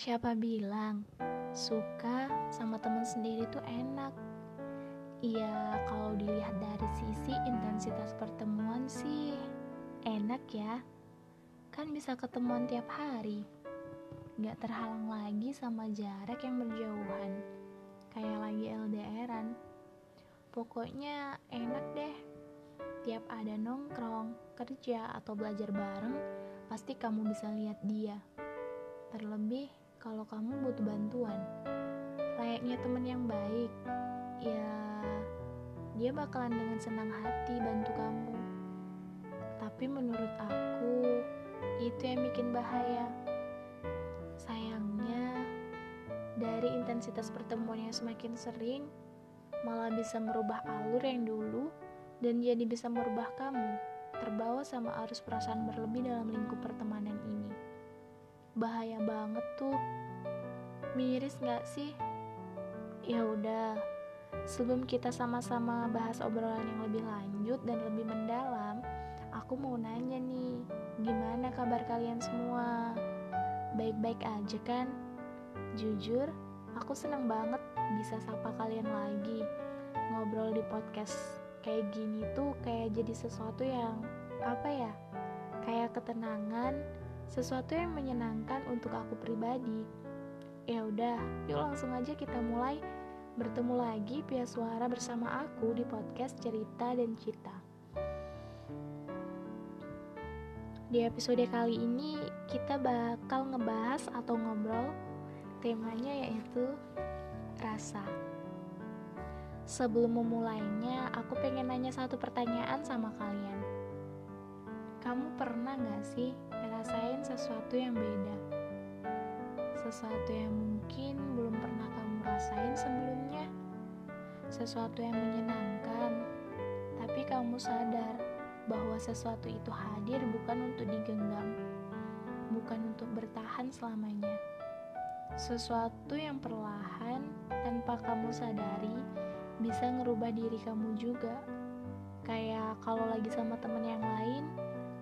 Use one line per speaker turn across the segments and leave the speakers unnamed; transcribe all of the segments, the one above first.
Siapa bilang suka sama teman sendiri tuh enak? Iya, kalau dilihat dari sisi intensitas pertemuan sih enak ya. Kan bisa ketemuan tiap hari. Gak terhalang lagi sama jarak yang berjauhan. Kayak lagi LDRan. Pokoknya enak deh. Tiap ada nongkrong, kerja, atau belajar bareng, pasti kamu bisa lihat dia. Terlebih kalau kamu butuh bantuan. Layaknya teman yang baik, ya dia bakalan dengan senang hati bantu kamu. Tapi menurut aku, itu yang bikin bahaya. Sayangnya, dari intensitas pertemuan yang semakin sering, malah bisa merubah alur yang dulu dan jadi bisa merubah kamu terbawa sama arus perasaan berlebih dalam ini bahaya banget tuh. Miris nggak sih? Ya udah sebelum kita sama-sama bahas obrolan yang lebih lanjut dan lebih mendalam aku mau nanya nih gimana kabar kalian semua? Baik-baik aja kan? Jujur aku senang banget bisa sapa kalian lagi. Ngobrol di podcast kayak gini tuh kayak jadi sesuatu yang apa ya kayak ketenangan sesuatu yang menyenangkan untuk aku pribadi. Ya udah, yuk langsung aja kita mulai bertemu lagi via suara bersama aku di podcast Cerita dan Cita. Di episode kali ini kita bakal ngebahas atau ngobrol temanya yaitu rasa. Sebelum memulainya, aku pengen nanya satu pertanyaan sama kalian. Kamu pernah gak sih ngerasain sesuatu yang beda? Sesuatu yang mungkin belum pernah kamu rasain sebelumnya? Sesuatu yang menyenangkan, tapi kamu sadar bahwa sesuatu itu hadir bukan untuk digenggam, bukan untuk bertahan selamanya. Sesuatu yang perlahan tanpa kamu sadari bisa ngerubah diri kamu juga. Kayak kalau lagi sama temen yang lain,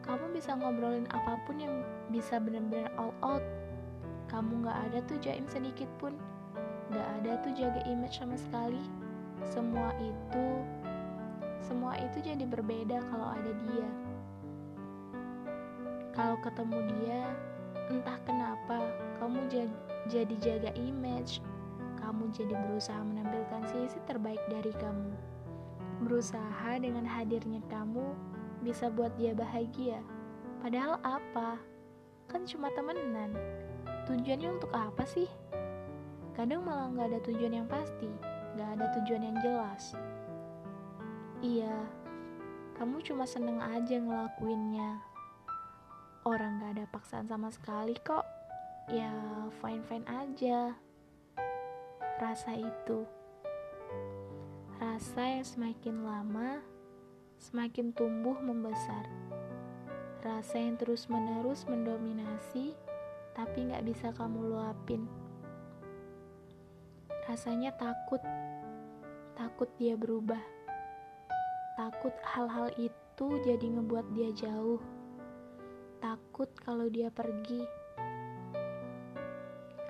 kamu bisa ngobrolin apa pun yang bisa benar-benar all out. Kamu gak ada tuh jaim sedikit pun. Gak ada tuh jaga image sama sekali. Semua itu semua itu jadi berbeda kalau ada dia. Kalau ketemu dia entah kenapa kamu jadi jaga image. Kamu jadi berusaha menampilkan sisi terbaik dari kamu. Berusaha dengan hadirnya kamu bisa buat dia bahagia. Padahal apa? Kan cuma temenan. Tujuannya untuk apa sih? Kadang malah nggak ada tujuan yang pasti, nggak ada tujuan yang jelas. Iya, kamu cuma seneng aja ngelakuinnya. Orang gak ada paksaan sama sekali kok. Ya, fine-fine aja. Rasa itu. Rasa yang semakin lama semakin tumbuh membesar. Rasa yang terus-menerus mendominasi, tapi gak bisa kamu luapin. Rasanya takut, takut dia berubah. Takut hal-hal itu jadi ngebuat dia jauh. Takut kalau dia pergi.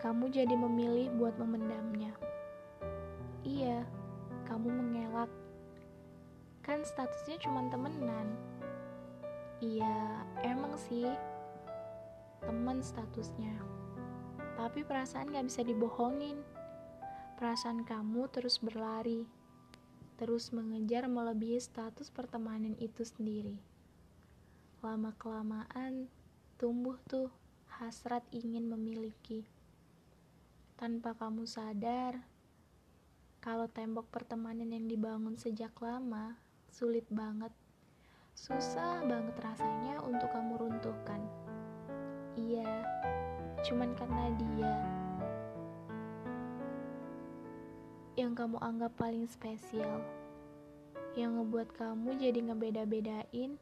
Kamu jadi memilih buat memendamnya. Iya, kamu mengelak kan statusnya cuma temenan. Iya emang sih temen statusnya. Tapi perasaan gak bisa dibohongin. Perasaan kamu terus berlari terus mengejar melebihi status pertemanan itu sendiri. Lama kelamaan tumbuh tuh hasrat ingin memiliki. Tanpa kamu sadar kalau tembok pertemanan yang dibangun sejak lama sulit banget, susah banget rasanya untuk kamu runtuhkan. Iya, cuman karena dia yang kamu anggap paling spesial, yang ngebuat kamu jadi ngebeda-bedain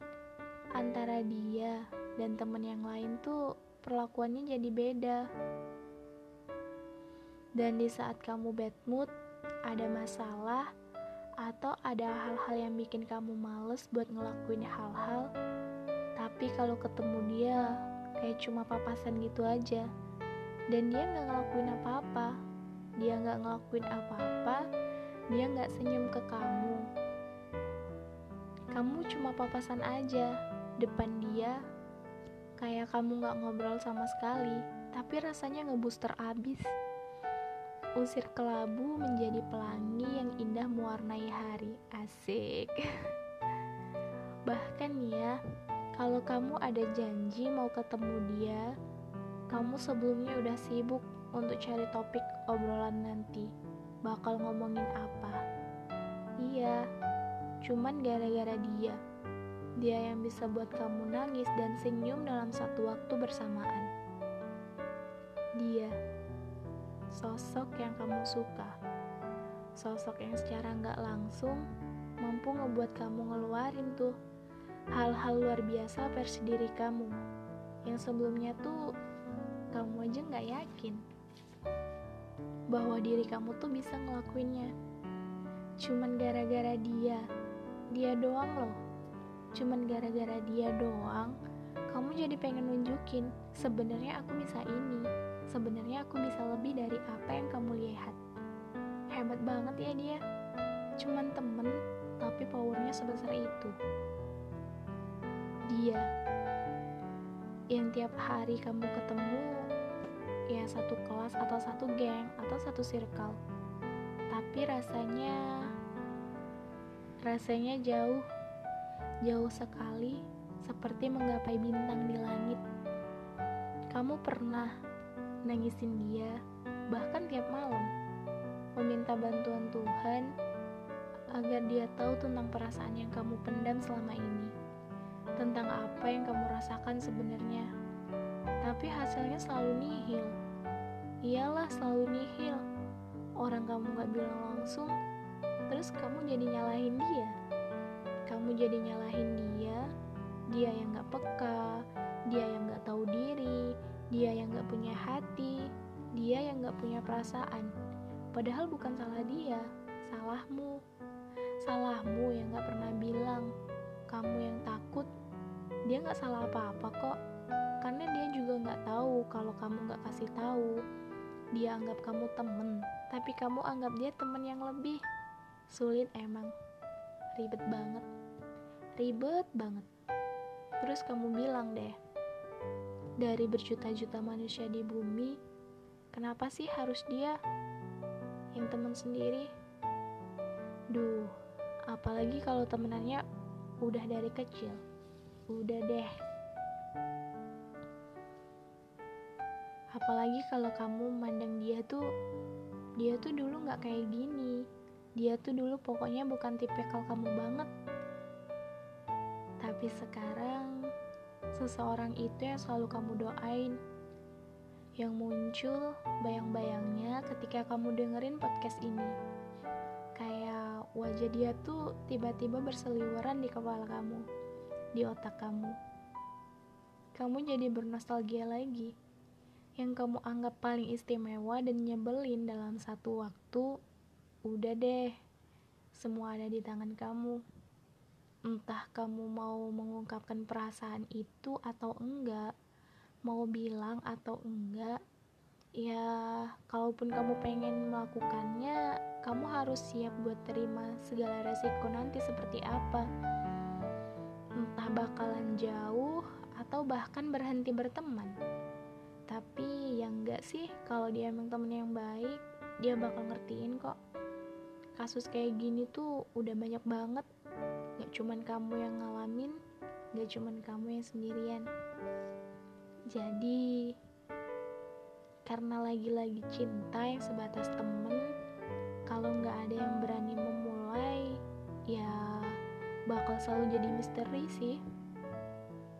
antara dia dan temen yang lain tuh perlakuannya jadi beda. Dan di saat kamu bad mood, ada masalah, atau ada hal-hal yang bikin kamu males buat ngelakuin hal-hal? Tapi kalau ketemu dia kayak cuma papasan gitu aja. Dan dia nggak ngelakuin apa-apa. Dia nggak ngelakuin apa-apa dia nggak senyum ke kamu. Kamu cuma papasan aja depan dia. Kayak kamu nggak ngobrol sama sekali tapi rasanya ngebooster abis usir kelabu menjadi pelangi yang indah mewarnai hari asik bahkan ya kalau kamu ada janji mau ketemu dia kamu sebelumnya udah sibuk untuk cari topik obrolan nanti. Bakal ngomongin apa? Iya, cuman gara-gara dia. Dia yang bisa buat kamu nangis dan senyum dalam satu waktu bersamaan. Dia, sosok yang kamu suka. Sosok yang secara nggak langsung mampu ngebuat kamu ngeluarin tuh hal-hal luar biasa versi diri kamu yang sebelumnya tuh kamu aja nggak yakin bahwa diri kamu tuh bisa ngelakuinnya. Cuman gara-gara dia, dia doang loh. Cuman gara-gara dia doang, kamu jadi pengen nunjukin sebenarnya aku bisa ini. Sebenarnya aku bisa lebih dari apa yang kamu lihat. Hebat banget ya dia. Cuman temen, tapi powernya sebesar itu. Dia yang tiap hari kamu ketemu ya satu kelas atau satu geng atau satu circle tapi rasanya rasanya jauh jauh sekali seperti menggapai bintang di langit kamu pernah nangisin dia bahkan tiap malam meminta bantuan Tuhan agar dia tahu tentang perasaan yang kamu pendam selama ini tentang apa yang kamu rasakan sebenarnya. Tapi hasilnya selalu nihil. Iyalah selalu nihil. Orang kamu gak bilang langsung, terus kamu jadi nyalahin dia. Kamu jadi nyalahin dia, dia yang gak peka, dia yang gak tahu diri, dia yang gak punya hati, dia yang gak punya perasaan. Padahal bukan salah dia, salahmu. Salahmu yang gak pernah bilang, kamu yang takut. Dia nggak salah apa-apa kok karena dia juga nggak tahu kalau kamu nggak kasih tahu. Dia anggap kamu temen tapi kamu anggap dia temen yang lebih. Sulit emang. Ribet banget. Ribet banget. Terus kamu bilang deh dari berjuta-juta manusia di bumi kenapa sih harus dia yang temen sendiri? Duh apalagi kalau temenannya udah dari kecil. Udah deh. Apalagi kalau kamu mandang dia tuh dia tuh dulu nggak kayak gini. Dia tuh dulu pokoknya bukan tipikal kamu banget. Tapi sekarang seseorang itu yang selalu kamu doain yang muncul bayang-bayangnya ketika kamu dengerin podcast ini kayak wajah dia tuh tiba-tiba berseliweran di kepala kamu di otak kamu. Kamu jadi bernostalgia lagi. Yang kamu anggap paling istimewa dan nyebelin dalam satu waktu, udah deh, semua ada di tangan kamu. Entah kamu mau mengungkapkan perasaan itu atau enggak, mau bilang atau enggak, ya kalaupun kamu pengen melakukannya, kamu harus siap buat terima segala resiko nanti seperti apa entah bakalan jauh atau bahkan berhenti berteman. Tapi yang enggak sih, kalau dia emang temen yang baik, dia bakal ngertiin kok. Kasus kayak gini tuh udah banyak banget. Gak cuman kamu yang ngalamin, gak cuman kamu yang sendirian. Jadi, karena lagi-lagi cinta yang sebatas temen, kalau nggak ada yang berani memulai, ya bakal selalu jadi misteri sih.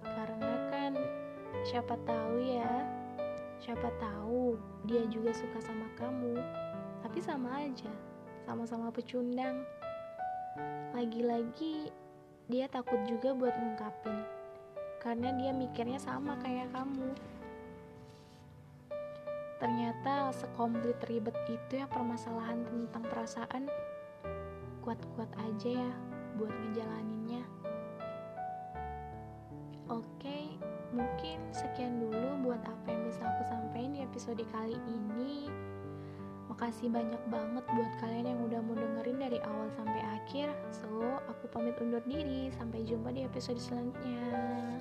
Karena kan siapa tahu ya siapa tahu dia juga suka sama kamu. Tapi sama aja sama-sama pecundang lagi-lagi dia takut juga buat ngungkapin karena dia mikirnya sama kayak kamu ternyata sekomplit ribet itu ya permasalahan tentang perasaan kuat-kuat aja ya buat ngejalaninnya. Oke, mungkin sekian dulu buat apa yang bisa aku sampaikan di episode kali ini. Makasih banyak banget buat kalian yang udah mau dengerin dari awal sampai akhir. So, aku pamit undur diri. Sampai jumpa di episode selanjutnya.